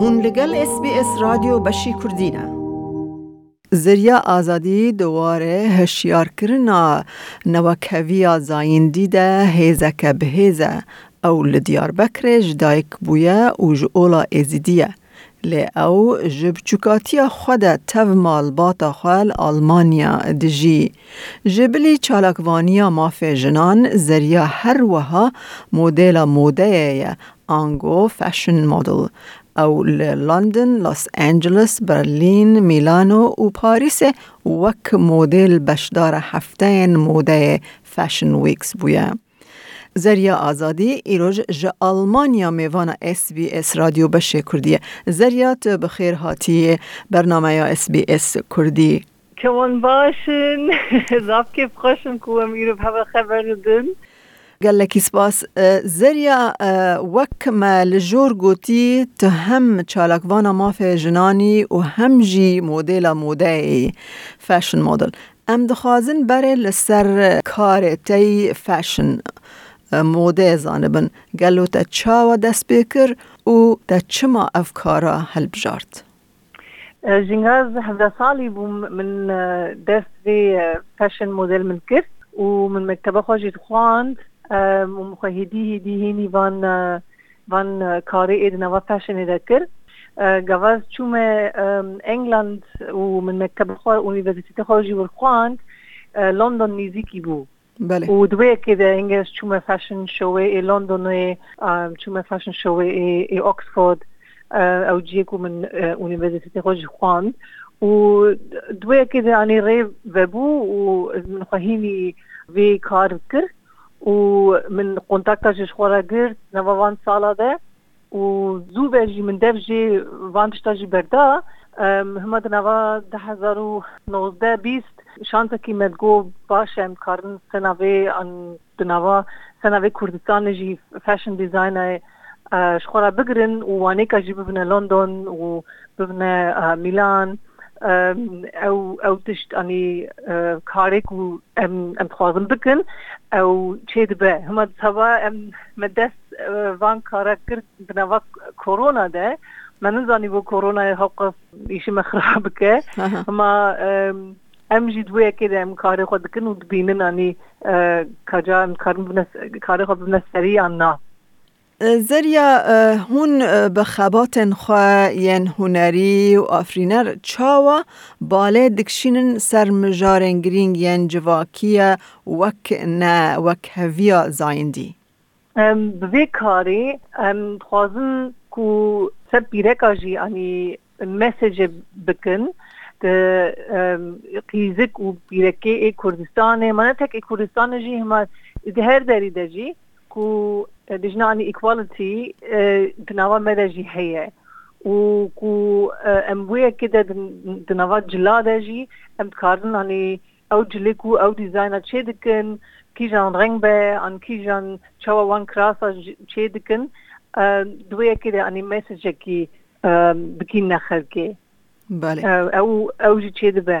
هون لگل اس بی اس رادیو بشی کردینه زریا آزادی دواره هشیار کرنا. نوکویا زایندی ده هیزک بهیزه. او لدیار بکر جدایک بویا و جولا ازیدیه. لی او جب چکاتی خود تف مال باتا خوال آلمانیا دجی جبلی چالکوانیا مافی جنان زریا هر وها مدل موده آنگو فشن مدل او لندن، لس انجلس، برلین، میلانو و پاریس وک مدل بشدار هفته موده فشن ویکس بویه. زریا آزادی ایروژ ج آلمانیا میوان اس بی اس رادیو بشه کردیه زریات بخیر هاتی برنامه یا اس بی اس کردی. کمان باشن زاب که خوشم کوم ایرو خبر دن. قال لك سباس زريا وك ما لجور قوتي تهم تشالكوانا ما في جناني وهم جي موديلا موداي فاشن موديل. ام دخوازن بري لسر كار تي فاشن موده زانبن. گلو تا چاوا دست بکر و تا چما افکارا هل بجارت هفده سالی بوم من دست في فاشن موديل من كر ومن مكتبة خواجي خواند ومخهدي هدي هيني فان فان كاري إدنا وفاشن ذكر جواز چومه انگلند و من مكتبة خواجي اونیورسیتی خواجي والخواند لندن نيزيكي بو بله و دوی كده انجلس چومه فاشن شوه ای لندن چومه فاشن شوه ای, ای اوكسفورد او جيكو من اونيفرسيتي خوش خواند و دوی كده اني ري وبو و من خواهيني في کار کر و من قنتاکتا جش خورا گرد نوا وان سالا ده و زو بجي من دف جي وانشتا جي بردا همه نوا ده هزار و نوزده بیست شانسه که مدگو باشه ام کارن سنوه ان دنوا سنوه کردستان جی فاشن دیزاین شخورا بگرن و وانه که جی ببنه لندن و ببنه میلان او ئەو ئەو تشتانی کارێک و ئەم خوازم بکن ئەو چێ دبێ هەمە هەوا ئەم مە دەست van kara kir binava korona de me nizanî bo koronayê heqa îşi me xira bike hema em jî duyekê de em karê xwe dikin û dibînin anî kaca em karin karê xwe bine seriyan na. زریا هون بخبات خوا ین هنری و آفرینر چاوا باله دکشینن سر مجارنگرینگ ین جواکیه وک نه وک هویا زایندی بوی کاری خوازن کو سر بیرکا جی انی مسیج بکن de قیزک و بیرکه ای کردستان من تک ای کردستان جی هما ده هر داری ده جی کو دژنانی ئیکوالیتی دناوە مەدەژی هەیە و کو ئەم وەیەکە دە دناوە جلادەژی ئەم بکارنانی ئەو جلێک و ئەو دیزینە چێ دکن کیژان ڕنگ بە ئەن کیژان چاوە وان کراسە چێ دکن دوەیەکە دە ئەنی مەسجێکی بکین نەخەرکێ ئەو ئەو ژی چێ دەبێ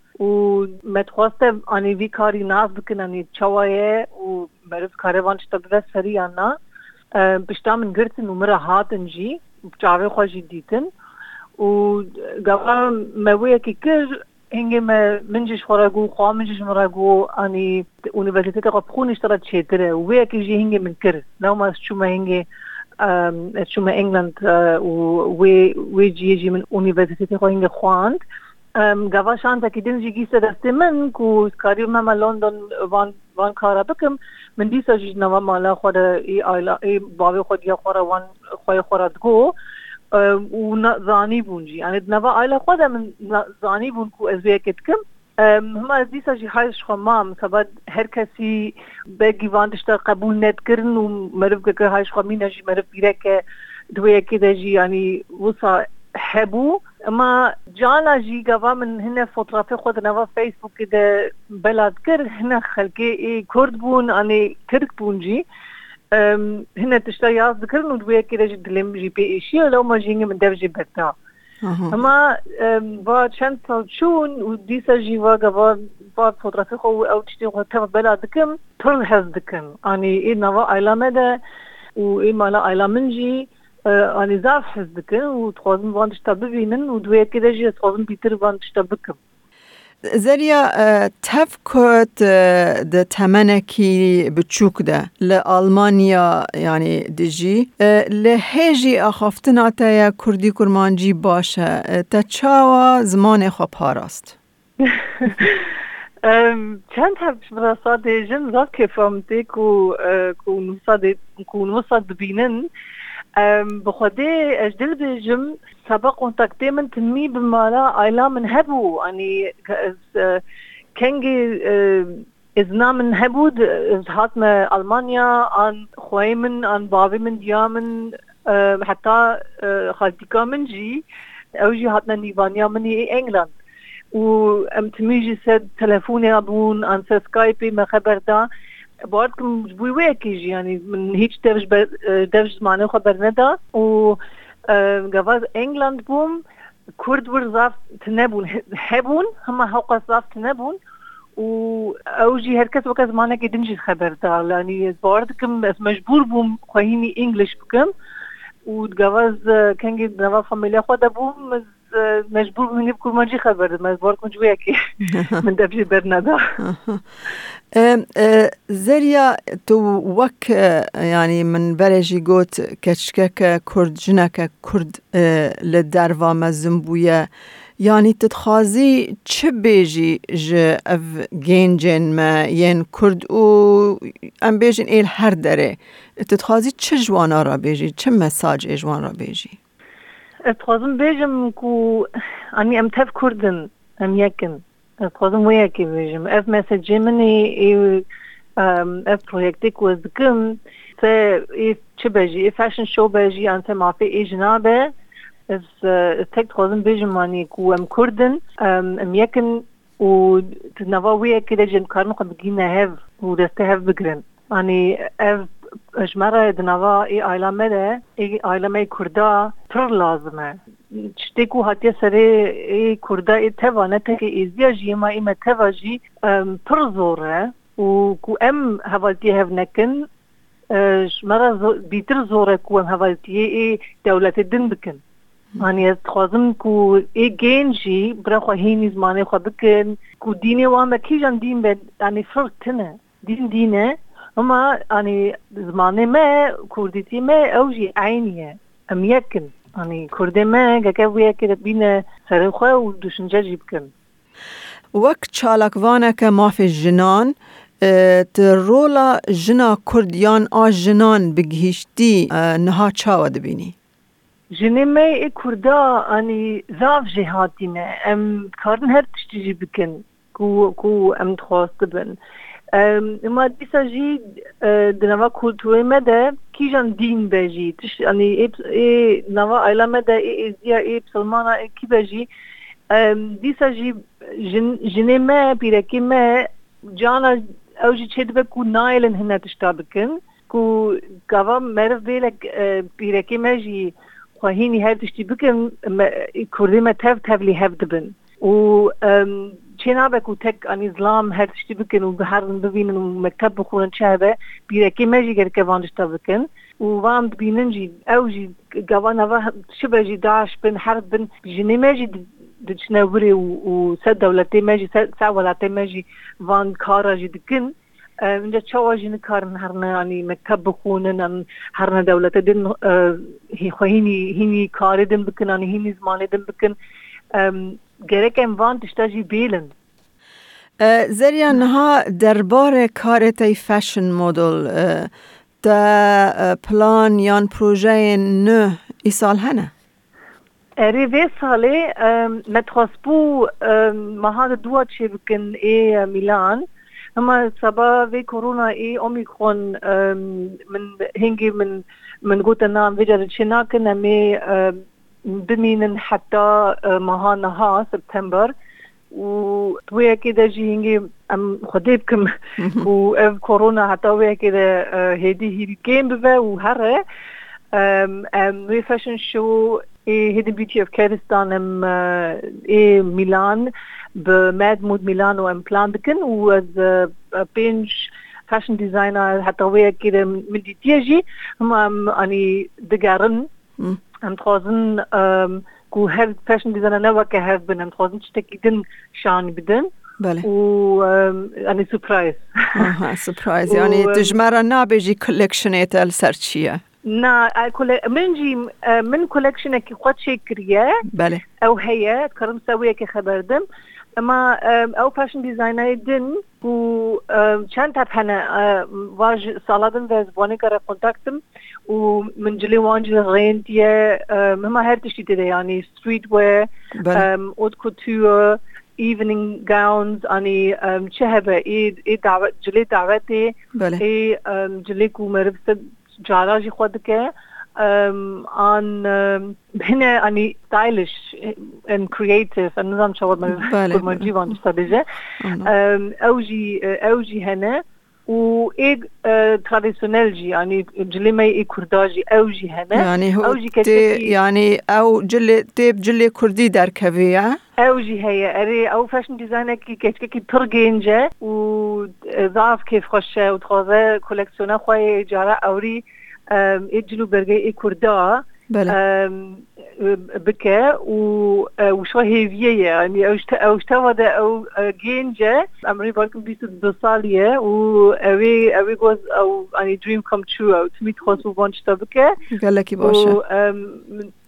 بوم من دست ای کمپیتیشن اکی کر ادنوا آلمانیا ده ای مس جرمنی و خوامن و برایمن و دیام جی مرابو و متخواسته آنی وی کاری ناز بکن آنی چوایه و مرز کاروان شتا بده سری آنا پشتا من گرتن و مرا هاتن جی چاوه خوشی دیتن و گوا مویه که کر هنگه ما منجش خورا گو خواه منجش مرا گو آنی اونیورسیتت قب خونش ترا چیتره و ویه که جی هنگه من کر نو ما شما هنگه شما انگلند و وی جی جی من اونیورسیتت خو هنگه خواند گوا شانتا که دن جی گیسه دست من کو کاری ما لندن وان وان کارا بکم من دیسا جی نوا مالا خود ای آیلا ای باوی خود یا خورا وان خوی خورا دگو و زانی بون جی یعنی نوا آیلا خود من زانی بون کو از ویکت کم هم از دیسا جی هایش خمام سبب هر کسی بگی واندش قبول نت کرن و مرف که هایش خمینه جی مرف بیره که دوی که جی یعنی وسا هبو اما جانا جی گوا من هن فوتوغرافی خود نوا فیسبوک ده بلاد کر هن خلکی ای کرد بون انی ترک بون جی. هن تشتا یاز دکرن و دویا که رجی دلم جی پی ایشی و لو ما جینگه من دو جی بکتا اما با چند سال چون و دیسا جی و گوا با فوتوغرافی خو او تشتی خود تغ بلاد کم تر هز دکم انی ای نوا ایلامه ده و ای مالا ایلامن جی. انیزاف حس دکن و تخوزم باندش تا و دویت که دجی تخوزم بیتر باندش تا بکم زریا تف کت ده تمنکی بچوک ده لالمانیا یعنی دجی لحیجی اخافتنا تا یا کردی کرمانجی باشه تا چاوا زمان خواه پاراست چند هفته پیش براسا دیجن زاد که فهمتی که نوسا دبینن کو نوسا دبینن بخدي اجدل بجم سبق كونتاكتي من تنمي بمالا ايلا من هبو يعني كنجي ازنا من هبود از هات ما المانيا عن خوي من عن بابي من ديامن حتى خالتي من جي او جي هاتنا نيفانيا من انجلاند و ام تميجي سد تلفوني ابون عن سكايبي ما خبر دا باردكم بويكيج يعني من هيك درج درج معناه خبر ندا. و جواز انجلاند بوم كرد ورزاف تنبون هبون هم حق زاف تنبون و اوجي هركز وكز معنا كدنجي خبر دا. لاني باردكم مجبور بوم خوهيني انجلش بكم و جواز كان جوا فاميليا خود بوم مجبور ما جي خبر مجبور كنت وياكي من دبجي برندا زريا تو وك يعني من بلجي قوت كشكك كرد جنك كرد لدروا مزنبويا يعني تتخازي چه بيجي ج اف جينجن ما ين كرد و ام بيجن ايل هر داره تتخازي چه جوانا را بيجي چه مساج اجوان را بيجي تخازم بيجم كو اني ام تف كردن ام يكن تخازم وياكي بيجم اف مسج مني اي اف بروجكتك وزكم ف اف چه بيجي اف فاشن شو بيجي انت ما في اي جنابه از تك تخازم بيجم ماني كو ام كردن ام يكن و تنوا وياكي لجن كارنو جمره دنوا ای عالمه ده ای عالمه کردا پر لازمه چتی کو هاتیه سره ای کردا ای توانه ته که ایزیا جیما ای جی پر زوره و کو ام حوالتی هف نکن جمره بیتر زوره کو ام ای دولت دن بکن يعني تخوازم كو اي جينجي برا خو هيني زماني خو بكن كو ديني واما كيجان دين بين يعني فرق تنه دين دينه اما يعني زماني ما كردتي ما اوجي عينيه ام يكن يعني كردي ما جاكوية كده بينا سرخوة ودوشنجا جيبكن وەک چالاکوانەکە مافێ ژنان تڕۆلا ژنا کوردیان ئا ژنان بگهیشتی نها چاوە دەبینی جنê me ê Kurda anî zav jê hatîne em karin her tiştî jî bikin ku ku em dixwast dibin ما دیسا جی در نوا کلتوری ما کی جان دین بجی تش یعنی ای نوا ایلا ما ده ای ازیا ای بسلمانا ای کی بجی دیسا جی جنه ما پیرکی ما جانا او جی چه دبه کو نایلن هنه تشتا بکن. کو گوا مرف بیلک پیرکی ما جی خواهینی هر تشتی بکن کردی ما تف تفلی هفت بن و چه نابک و تک ان اسلام هر تشتی بکن و بهرن ببینن و مکتب بخورن چه هبه بیرکی مجی گر که واندشتا بکن. و وام ببینن جی او جی گوان هوا شبه جی داعش بن حرب بن جنی مجی دچنوری و سد دولتی مجی سد ولاتی مجی وان کارا جی دکن. اینجا چاوا جین کارن؟ هرنا يعني مكتب بخونن ان هرنا دولت دين هي خويني هيني کار دين بكن ان هيني زمان دين بكن گرک ام وان تشتاجي بیلن. زریا نها درباره کار تی فشن مدل تا پلان یان پروژه نه ای سال هنه؟ اری وی ساله متخصبو مهاد دوا چه بکن ای میلان. اما سبا في كورونا اي اوميكرون من هنجي من من قوت النام فيجر تشيناكن امي بمينن حتى مهانها سبتمبر. وويا كده جي هنجي أم خديبكم و كورونا حتى ويا كده هدي هي جيم بفا وهره أم أم وي فاشن شو اي هيدن بيوتي أوف كيرستان أم اي ميلان. بماد مود ميلان وام بلان دكن و بينج فاشن ديزاينر حتى ويا كده من دي تيجي هم أني دقارن. ام تخوزن ku her fashion designer نوا كهف بنم تخوزن تشتكي دن شان بدن بله و اني سربرايز اها سربرايز يعني تجمرة نابجي كولكشنات السرشية نا من جي من كولكشن كي خد شي كريا بله او هي كرم سوية كي خبردم اما ئەو پاشن دیزینای دن و چەند تەپەنە واژ ساڵادن بەزبوانێ گەرە قۆنتاکتم و منجلی وانجی ڕێندیە مما هەر تشتی دەیانی ستریت وێ ئۆت کوتوە evening gowns ani um, ce hebe e e davet jile davete e um, jile ku merib se jara ji khod ke خود که عن هنا يعني stylish and creative. أنا شو ما نجيب عن استراتيجية أوجي أوجي هنا. و إيه تراديشنال جي. يعني جلي ما إيه كرداجي. أوجي هنا. يعني هو أوجي يعني أو جلي تيب جلي كردي در كفيا أوجي هي أري أو فاشن ديزاينر كي كي كي ترجينجا و ضعف كيف خوشه و تخوزه كولكسيونا خوي اجاره أوري اجلو برگه ای کردا بله بکه و وشو هیویه يعني اوشتا ودا او جينجا امري بالكم بيسو دو ساليه و اوي اوي goes او اني دريم كم ترو او تمي تخوص وبانش تبكه قال لك باشا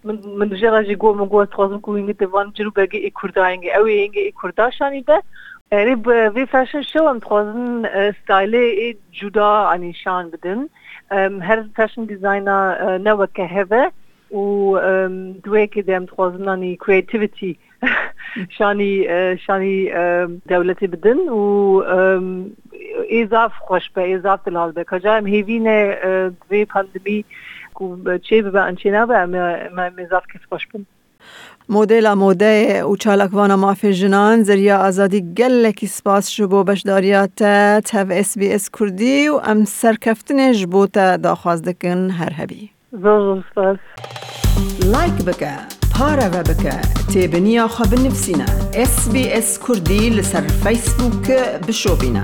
من من جرا جي جو من جو تخوص كو ينجي تفان جلو برگه ای کردا ينجي ينجي ای کردا شاني ده قريب في فاشن شو ام تخوزن ستايلي اي جدا اني شان بدن هر فاشن ديزاينر نوا كهبه و ام تخوزن اني كرياتيفيتي شاني شاني دولتي بدن و اضاف خوش به اضاف دلال به کجا ام هیوینه دوی پاندمی چه به انچینا به ام اضاف کس خوش بن مدل موده و چالکوانا مافی جنان زریا آزادی گلکی سپاس شبو بشداریات تف اس بی اس کردی و ام سرکفتنش بو تا داخواز دکن هر هبی سپاس. لایک بکه پارا و بکه تیبنیا خواب نفسینا اس بی اس کردی لسر فیسبوک بشو بینا